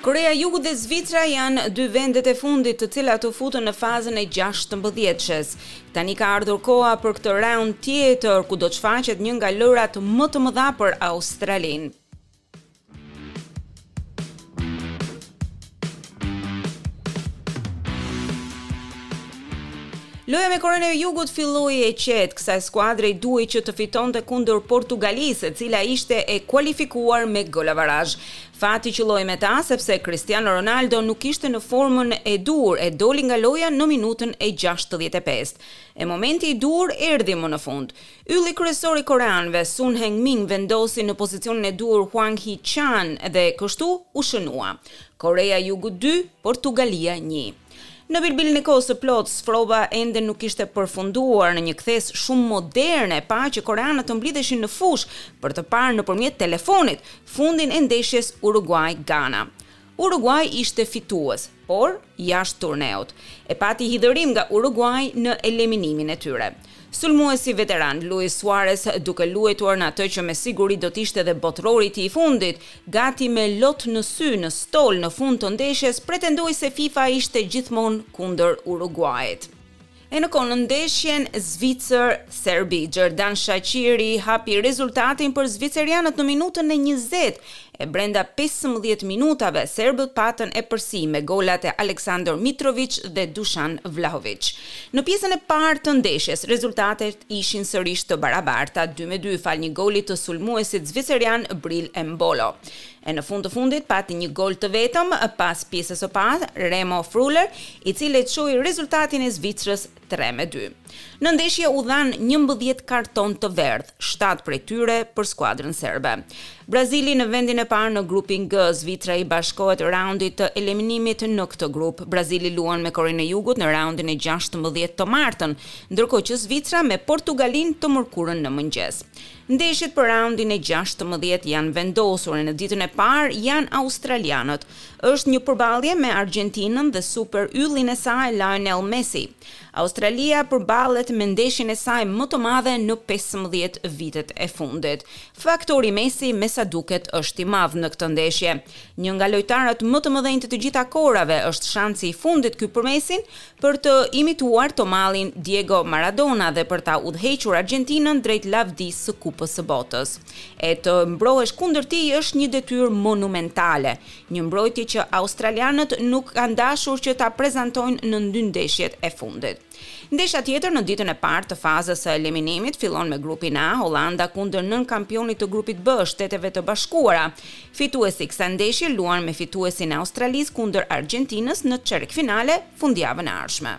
Koreja e Jugut dhe Zvicra janë dy vendet e fundit të cilat u futën në fazën e 16-shes. Tani ka ardhur koha për këtë raund tjetër ku do të shfaqet një nga lojrat më të mëdha për Australinë. Loja me Korenë e Jugut filloi e qetë. Kësaj skuadre i duhej që të fitonte kundër Portugalisë, e cila ishte e kualifikuar me golavarazh. Fati qëlloi me ta sepse Cristiano Ronaldo nuk ishte në formën e duhur e doli nga loja në minutën e 65. E momenti i duhur erdhi më në fund. Ylli kryesor i koreanëve, Son Heung-min vendosi në pozicionin e duhur Hwang Hee-chan dhe kështu u shënua Koreja e Jugut dy, Portugalia një. Në bilbilin e kohës së plotë, sprova ende nuk ishte përfunduar, në një kthesë shumë moderne pa që koreanët të mblidheshin në fushë për të parë nëpërmjet telefonit fundin e ndeshjes Uruguaj-Gana. Uruguaji ishte fitues, por jashtë turneut. E pati hidhërim nga Uruguaji në eliminimin e tyre. Sulmuesi veteran Luis Suarez duke luajtur në atë që me siguri do të ishte dhe botërori i tij i fundit, gati me lot në sy në stol në fund të ndeshjes pretendoi se FIFA ishte gjithmonë kundër Uruguajit. E në kohë në ndeshjen Zvicër, Serbi, Xherdan Shaqiri hapi rezultatin për zvicerianët në minutën e njëzet e brenda pesëmbëdhjetë minutave serbët patën epërsi me golat e Aleksandër Mitroviç dhe Dushan Vlahoviç. Në pjesën e parë të ndeshjes rezultatet ishin sërish të barabarta dy me dy falë një goli të sulmuesit zvicerian Bril Embolo. e në fund të fundit pati një gol të vetëm pas pjesës së parë, Remo Freuler, i cili e çoi rezultatin e Zvicrës tre me dy. Në ndeshje u dhanë njëmbëdhjetë kartonë të verdhë, shtatë prej tyre për skuadrën serbe. Brazili në vendin e parë në grupin G, Zvicra i bashkohet raundit të eliminimit në këtë grup. Brazili luan me Korenë e Jugut në raundin e gjashtëmbëdhjetë të martën, ndërkohë që Zvicra me Portugalinë të mërkurën në mëngjes. Ndeshjet për raundin e gjashtëmbëdhjetë janë vendosur e në ditën e parë janë australianët. Është një përballje me Argjentinën dhe super yllin e saj Lionel Messi. Australia përballet me ndeshjen e saj më të madhe në pesëmbëdhjetë vitet e fundit. Faktori Messi me sa duket është i madh në këtë ndeshje. Një nga lojtarët më të mëdhenj të të gjitha kohërave është shansi i fundit ky për Messin, për të imituar të madhin Diego Maradona dhe për ta udhëhequr Argjentinën drejt lavdisë së Kupës së Botës. E të mbrohesh kundër tij është një detyrë monumentale, një mbrojtje që australianët nuk kanë dashur që ta prezantojnë në dy ndeshjet e fundit. Ndeshja tjetër në ditën e parë të fazës së eliminimit fillon me grupin A, Holanda kundër nënkampionit të grupit B, Shteteve të Bashkuara, Fituesi i kësaj ndeshje luan me fituesin e Australisë kundër Argjentinës në çerekfinale fundjavën e ardhshme.